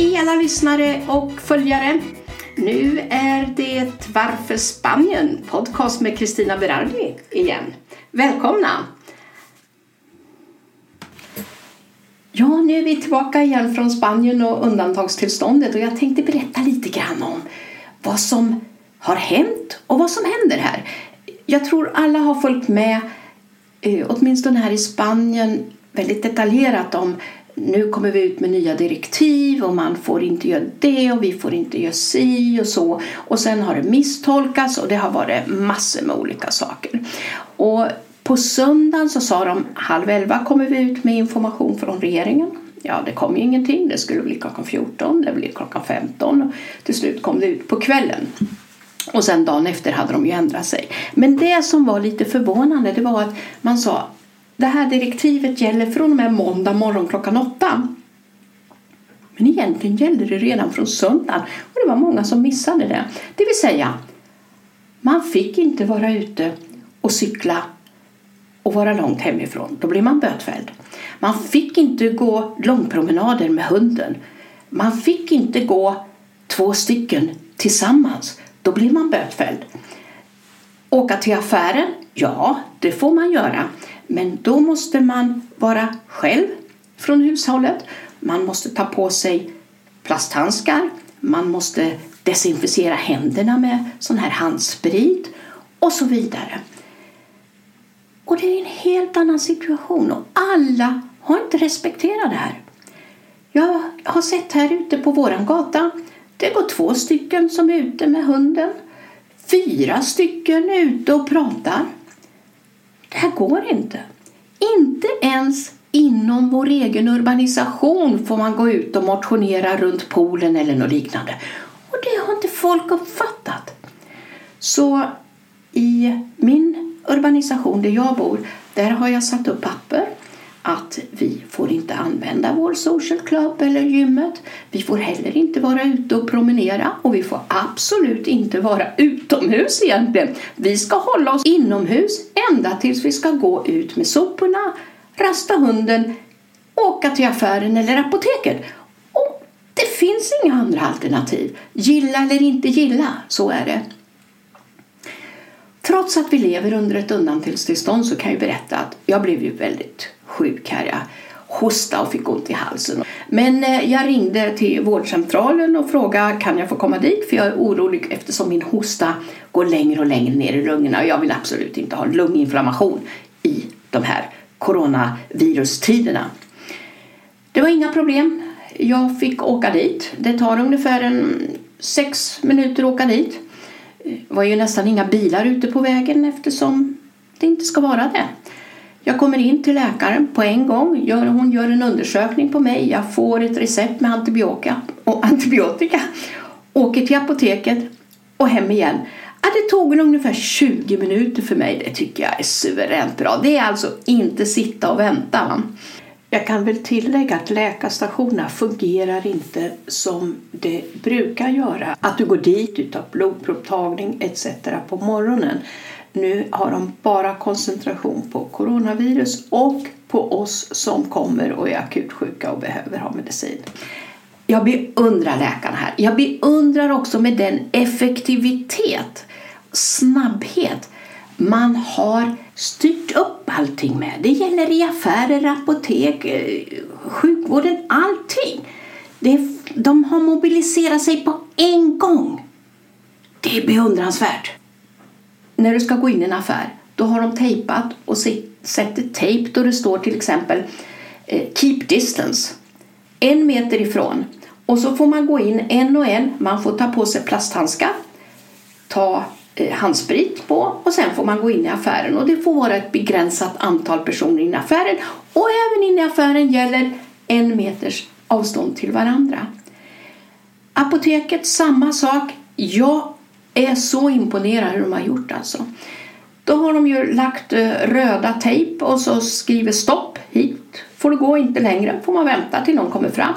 Hej alla lyssnare och följare! Nu är det Varför Spanien? Podcast med Kristina Berardi igen. Välkomna! Ja, nu är vi tillbaka igen från Spanien och undantagstillståndet och jag tänkte berätta lite grann om vad som har hänt och vad som händer här. Jag tror alla har följt med, eh, åtminstone här i Spanien, väldigt detaljerat om nu kommer vi ut med nya direktiv och man får inte göra det och vi får inte göra si och så. Och sen har det misstolkats och det har varit massor med olika saker. Och på söndagen så sa de halv elva kommer vi ut med information från regeringen. Ja, det kom ju ingenting. Det skulle bli klockan 14, det blev klockan 15 och till slut kom det ut på kvällen. Och sen dagen efter hade de ju ändrat sig. Men det som var lite förvånande det var att man sa det här direktivet gäller från och med måndag morgon klockan åtta. Men egentligen gällde det redan från söndagen och det var många som missade det. Det vill säga, man fick inte vara ute och cykla och vara långt hemifrån. Då blir man bötfälld. Man fick inte gå långpromenader med hunden. Man fick inte gå två stycken tillsammans. Då blir man bötfälld. Åka till affären? Ja, det får man göra. Men då måste man vara själv från hushållet. Man måste ta på sig plasthandskar. Man måste desinficera händerna med sån här handsprit och så vidare. Och det är en helt annan situation och alla har inte respekterat det här. Jag har sett här ute på våran gata, det går två stycken som är ute med hunden. Fyra stycken är ute och pratar. Det här går inte. Inte ens inom vår egen urbanisation får man gå ut och motionera runt poolen eller något liknande. Och det har inte folk uppfattat. Så i min urbanisation där jag bor, där har jag satt upp papper att vi får inte använda vår social club eller gymmet. Vi får heller inte vara ute och promenera och vi får absolut inte vara utomhus egentligen. Vi ska hålla oss inomhus ända tills vi ska gå ut med soporna, rasta hunden, åka till affären eller apoteket. Och det finns inga andra alternativ. Gilla eller inte gilla, så är det. Trots att vi lever under ett undantillstånd så kan jag berätta att jag blev ju väldigt sjuk här. Jag hostade och fick ont i halsen. Men eh, jag ringde till vårdcentralen och frågade kan jag få komma dit för jag är orolig eftersom min hosta går längre och längre ner i lungorna och jag vill absolut inte ha lunginflammation i de här coronavirustiderna. Det var inga problem. Jag fick åka dit. Det tar ungefär en sex minuter att åka dit. Det var ju nästan inga bilar ute på vägen eftersom det inte ska vara det. Jag kommer in till läkaren på en gång. Hon gör en undersökning på mig. Jag får ett recept med antibiotika och antibiotika. Åker till apoteket och hem igen. Ja, det tog ungefär 20 minuter för mig. Det tycker jag är suveränt bra. Det är alltså inte sitta och vänta. Jag kan väl tillägga att läkarstationerna fungerar inte som det brukar göra. Att du går dit, du tar blodprovtagning etc. på morgonen. Nu har de bara koncentration på coronavirus och på oss som kommer och är akut sjuka och behöver ha medicin. Jag beundrar läkarna här. Jag beundrar också med den effektivitet, snabbhet man har styrt upp allting med. Det gäller i affärer, apotek, eh, sjukvården, allting. Det, de har mobiliserat sig på en gång. Det är beundransvärt när du ska gå in i en affär då har de tejpat och sätter tejp då det står till exempel eh, keep distance. En meter ifrån. Och så får man gå in en och en. Man får ta på sig plasthandskar, ta handsprit på och sen får man gå in i affären. Och det får vara ett begränsat antal personer in i affären. Och även in i affären gäller en meters avstånd till varandra. Apoteket, samma sak. Jag är så imponerad hur de har gjort alltså. Då har de ju lagt eh, röda tejp och så skriver stopp hit får du gå inte längre får man vänta till någon kommer fram.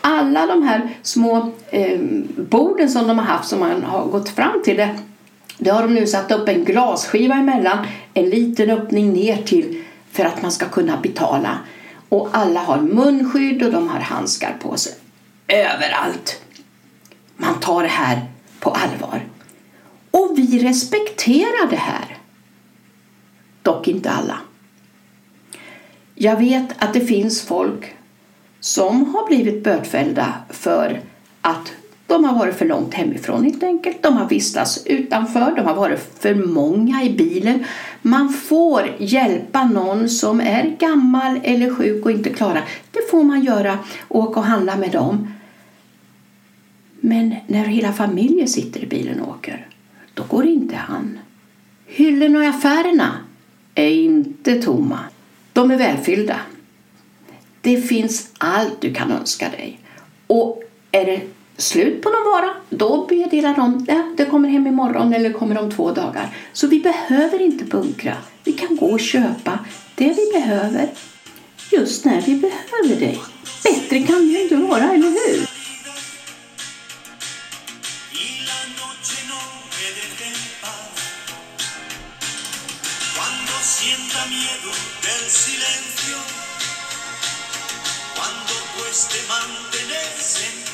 Alla de här små eh, borden som de har haft som man har gått fram till det, det har de nu satt upp en glasskiva emellan, en liten öppning ner till för att man ska kunna betala. Och alla har munskydd och de har handskar på sig. överallt. Man tar det här på allvar. Och vi respekterar det här. Dock inte alla. Jag vet att det finns folk som har blivit bötfällda för att de har varit för långt hemifrån helt enkelt. De har vistats utanför, de har varit för många i bilen. Man får hjälpa någon som är gammal eller sjuk och inte klarar. Det får man göra, åka och handla med dem. Men när hela familjen sitter i bilen och åker, då går det inte an. Hyllorna i affärerna är inte tomma. De är välfyllda. Det finns allt du kan önska dig. Och är det slut på någon vara, då meddelar de ja, det kommer hem imorgon eller kommer om två dagar. Så vi behöver inte bunkra. Vi kan gå och köpa det vi behöver just när vi behöver det. Bättre kan det ju inte vara, eller hur? silencio, cuando cueste mantenerse en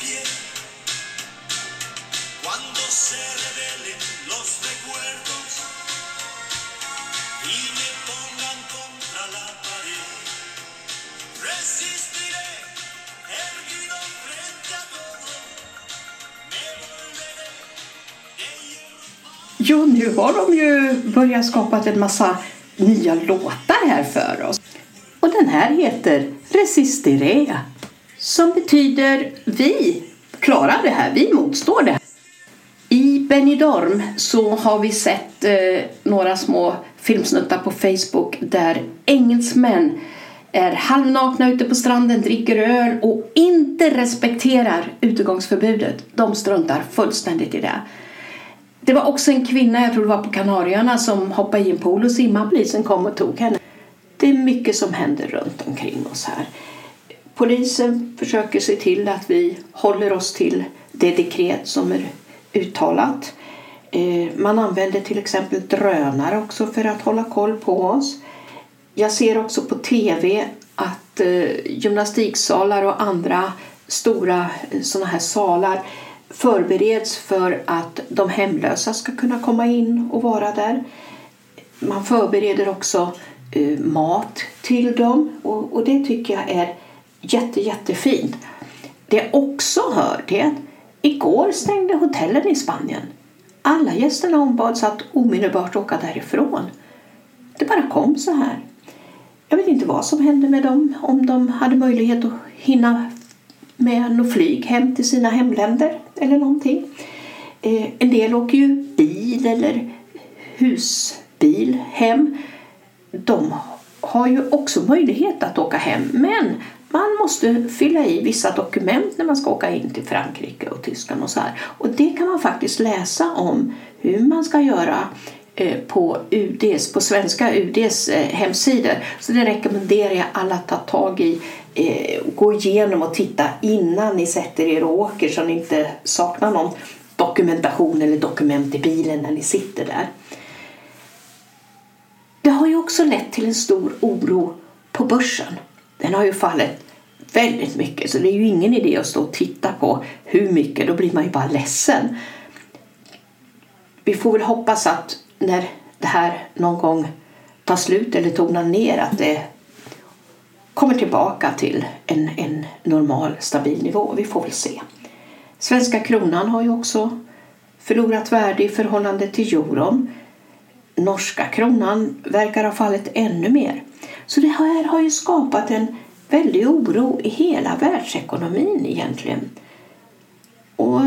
Jo, nu har de ju börjat skapa en massa nya låtar här för oss. Och den här heter Resistere som betyder vi klarar det här, vi motstår det. Benidorm så har vi sett eh, några små filmsnuttar på Facebook där engelsmän är halvnakna ute på stranden, dricker öl och inte respekterar utegångsförbudet. De struntar fullständigt i det. Det var också en kvinna, jag tror det var på Kanarieöarna, som hoppade i en pool och simmade. Polisen kom och tog henne. Det är mycket som händer runt omkring oss här. Polisen försöker se till att vi håller oss till det dekret som är uttalat. Eh, man använder till exempel drönare också för att hålla koll på oss. Jag ser också på tv att eh, gymnastiksalar och andra stora eh, sådana här salar förbereds för att de hemlösa ska kunna komma in och vara där. Man förbereder också mat till dem och, det tycker jag är jätte, jättefint. Det jag också hör är att igår stängde hotellen i Spanien. Alla gästerna ombads att omedelbart åka därifrån. Det bara kom så här. Jag vet inte vad som hände med dem, om de hade möjlighet att hinna med något flyg hem till sina hemländer eller någonting. Eh, en del åker ju bil eller husbil hem. De har ju också möjlighet att åka hem men man måste fylla i vissa dokument när man ska åka in till Frankrike och Tyskland och så här. Och det kan man faktiskt läsa om hur man ska göra eh, på UDs, på svenska UDs eh, hemsidor. Så det rekommenderar jag alla att ta tag i eh, och gå igenom och titta innan ni sätter er och åker så ni inte saknar någon dokumentation eller dokument i bilen när ni sitter där. Det har ju också lett till en stor oro på börsen. Den har ju fallit väldigt mycket så det är ju ingen idé att stå och titta på hur mycket, då blir man ju bara ledsen. Vi får väl hoppas att när det här någon gång tar slut eller tonar ner att det kommer tillbaka till en, en normal, stabil nivå. Vi får väl se. Svenska kronan har ju också förlorat värde i förhållande till euron. Norska kronan verkar ha fallit ännu mer. Så det här har ju skapat en väldig oro i hela världsekonomin egentligen. Och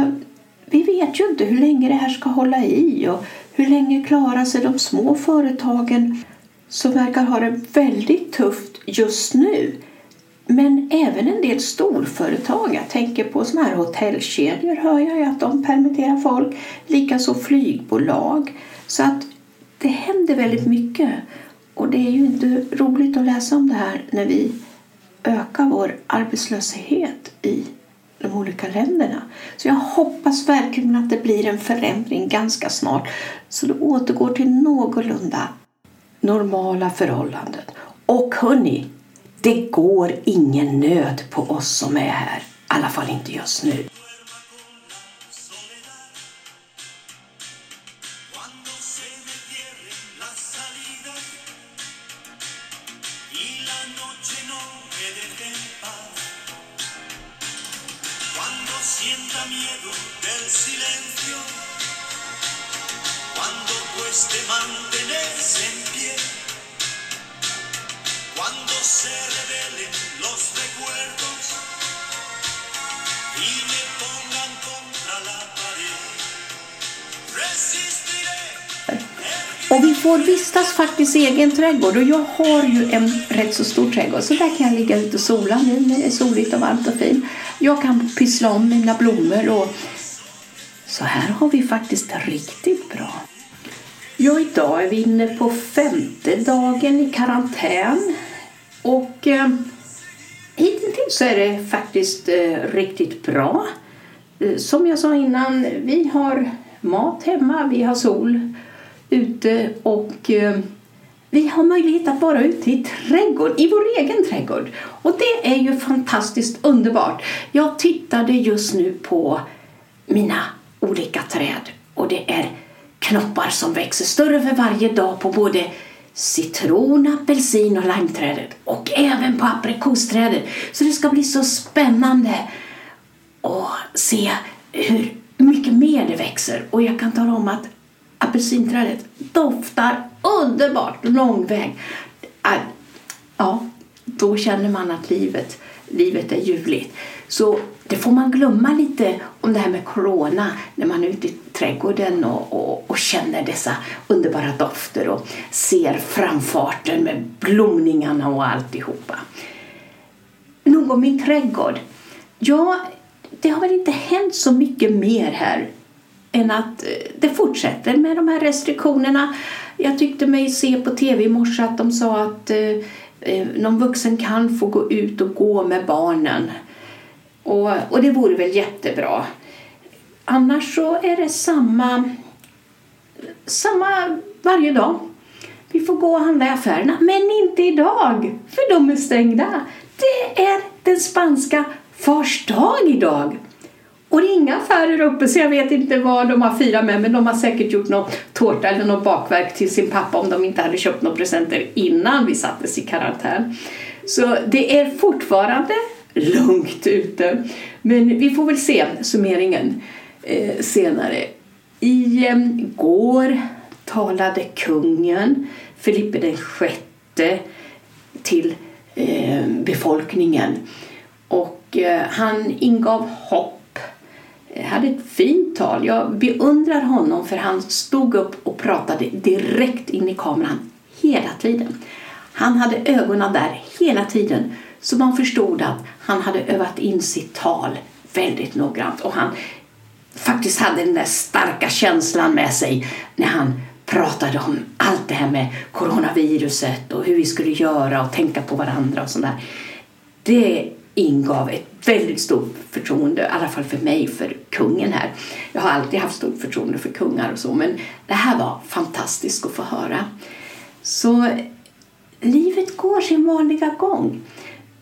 vi vet ju inte hur länge det här ska hålla i och hur länge klarar sig de små företagen som verkar ha det väldigt tufft just nu. Men även en del storföretag, jag tänker på såna här hotellkedjor hör jag att de permitterar folk, likaså flygbolag. Så att det händer väldigt mycket. Och det är ju inte roligt att läsa om det här när vi ökar vår arbetslöshet i de olika länderna. Så jag hoppas verkligen att det blir en förändring ganska snart så det återgår till någorlunda normala förhållanden. Och hörni, det går ingen nöd på oss som är här. i alla fall inte just nu. Silencio, cuando cueste mantenerse en pie, cuando se revelen los recuerdos y me pongan contra la pared, resistiré. Och vi får vistas faktiskt i egen trädgård och jag har ju en rätt så stor trädgård så där kan jag ligga ute och sola nu när det är soligt och varmt och fint. Jag kan pyssla om mina blommor och så här har vi faktiskt riktigt bra. Ja, idag är vi inne på femte dagen i karantän och eh, hittills så är det faktiskt eh, riktigt bra. Eh, som jag sa innan, vi har mat hemma, vi har sol ute och eh, vi har möjlighet att vara ute i trädgård, i vår egen trädgård. Och det är ju fantastiskt underbart. Jag tittade just nu på mina olika träd och det är knoppar som växer större för varje dag på både citron, apelsin och limeträdet och även på aprikosträdet. Så det ska bli så spännande att se hur mycket mer det växer. Och jag kan tala om att apelsinträdet doftar underbart lång väg. Äh, ja, då känner man att livet, livet är ljuvligt. Så det får man glömma lite om det här med corona när man är ute i trädgården och, och, och känner dessa underbara dofter och ser framfarten med blomningarna och alltihopa. Nog om min trädgård. Ja, det har väl inte hänt så mycket mer här än att eh, det fortsätter med de här restriktionerna. Jag tyckte mig se på tv i morse att de sa att eh, eh, någon vuxen kan få gå ut och gå med barnen. Och, och det vore väl jättebra. Annars så är det samma, samma varje dag. Vi får gå och handla i affärerna, men inte idag, för de är stängda. Det är den spanska fars dag idag. Och det är inga affärer uppe så jag vet inte vad de har firat med men de har säkert gjort någon tårta eller något bakverk till sin pappa om de inte hade köpt några presenter innan vi sattes i karantän. Så det är fortfarande lugnt ute. Men vi får väl se summeringen eh, senare. I eh, går talade kungen Filippe den sjätte till eh, befolkningen och eh, han ingav hopp hade ett fint tal. Jag beundrar honom för han stod upp och pratade direkt in i kameran hela tiden. Han hade ögonen där hela tiden så man förstod att han hade övat in sitt tal väldigt noggrant och han faktiskt hade den där starka känslan med sig när han pratade om allt det här med coronaviruset och hur vi skulle göra och tänka på varandra och sådär. Det ingav ett väldigt stort förtroende, i alla fall för mig, för kungen här. Jag har alltid haft stort förtroende för kungar och så, men det här var fantastiskt att få höra. Så livet går sin vanliga gång.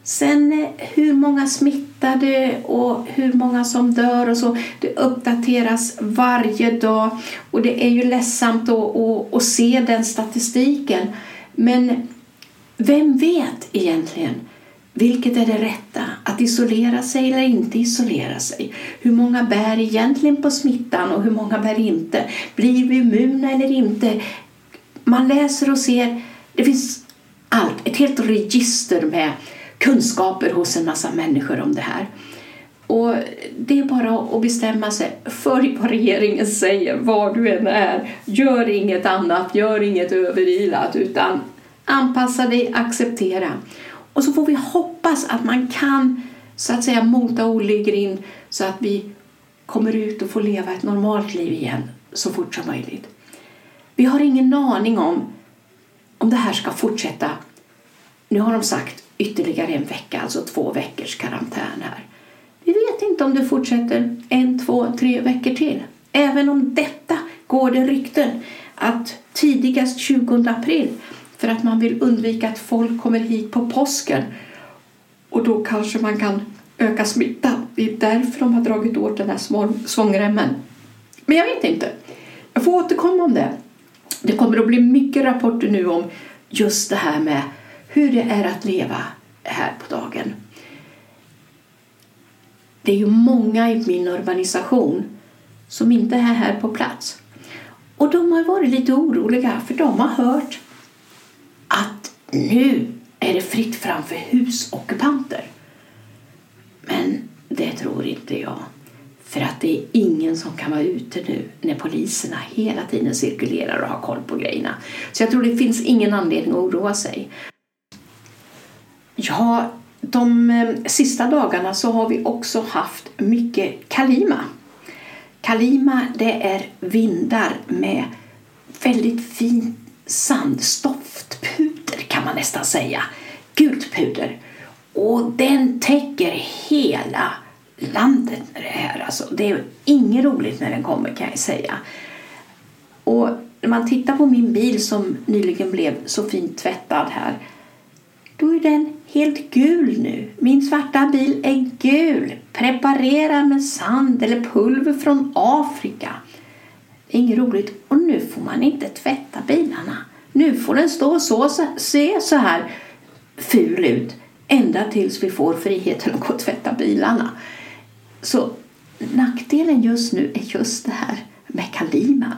Sen eh, hur många smittade och hur många som dör och så, det uppdateras varje dag och det är ju ledsamt att, att, att se den statistiken. Men vem vet egentligen? Vilket är det rätta? Att isolera sig eller inte isolera sig? Hur många bär egentligen på smittan och hur många bär inte? Blir vi immuna eller inte? Man läser och ser. Det finns allt. Ett helt register med kunskaper hos en massa människor om det här. Och Det är bara att bestämma sig. Följ vad regeringen säger, var du än är. Gör inget annat, gör inget överilat utan anpassa dig, acceptera. Och så får vi hoppas att man kan så att säga mota Olle in så att vi kommer ut och får leva ett normalt liv igen så fort som möjligt. Vi har ingen aning om om det här ska fortsätta. Nu har de sagt ytterligare en vecka, alltså två veckors karantän här. Vi vet inte om det fortsätter en, två, tre veckor till. Även om detta går det rykten att tidigast 20 april för att man vill undvika att folk kommer hit på påsken. Och då kanske man kan öka smittan. Det är därför de har dragit åt den här svångremmen. Men jag vet inte. Jag får återkomma om det. Det kommer att bli mycket rapporter nu om just det här med hur det är att leva här på dagen. Det är ju många i min organisation som inte är här på plats. Och de har varit lite oroliga för de har hört att nu är det fritt fram för husockupanter. Men det tror inte jag. För att det är ingen som kan vara ute nu när poliserna hela tiden cirkulerar och har koll på grejerna. Så jag tror det finns ingen anledning att oroa sig. Ja, de eh, sista dagarna så har vi också haft mycket kalima. Kalima det är vindar med väldigt fin sandstoftpuder kan man nästan säga. Gult puder. Och den täcker hela landet med det här. Alltså, det är inget roligt när den kommer kan jag säga. Och när man tittar på min bil som nyligen blev så fint tvättad här då är den helt gul nu. Min svarta bil är gul, preparerad med sand eller pulver från Afrika. Det är inget roligt. Och nu får man inte tvätta bilarna. Nu får den stå och så, se så här ful ut ända tills vi får friheten att gå och tvätta bilarna. Så nackdelen just nu är just det här med kaliman.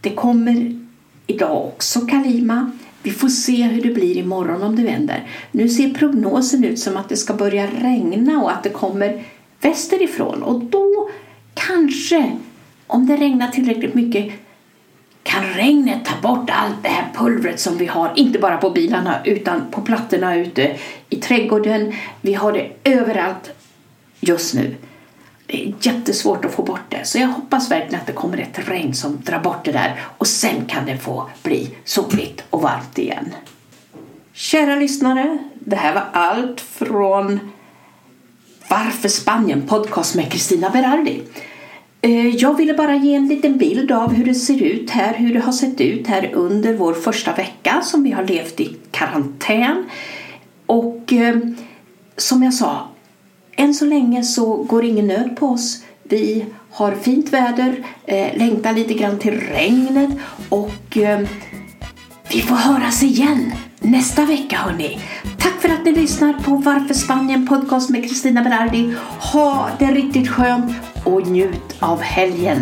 Det kommer idag också kalima. Vi får se hur det blir imorgon om det vänder. Nu ser prognosen ut som att det ska börja regna och att det kommer västerifrån. Och då kanske, om det regnar tillräckligt mycket, kan regnet ta bort allt det här pulvret som vi har, inte bara på bilarna utan på plattorna ute i trädgården. Vi har det överallt just nu. Det är jättesvårt att få bort det. Så jag hoppas verkligen att det kommer ett regn som drar bort det där och sen kan det få bli soligt och varmt igen. Kära lyssnare, det här var allt från Varför Spanien? Podcast med Kristina Berardi. Eh, jag ville bara ge en liten bild av hur det ser ut här, hur det har sett ut här under vår första vecka som vi har levt i karantän. Och eh, som jag sa, än så länge så går ingen nöd på oss. Vi har fint väder, eh, längtar lite grann till regnet och eh, vi får höras igen nästa vecka hörni. Tack för att ni lyssnar på Varför Spanien podcast med Kristina Berardi. Ha det riktigt skönt och njut av helgen.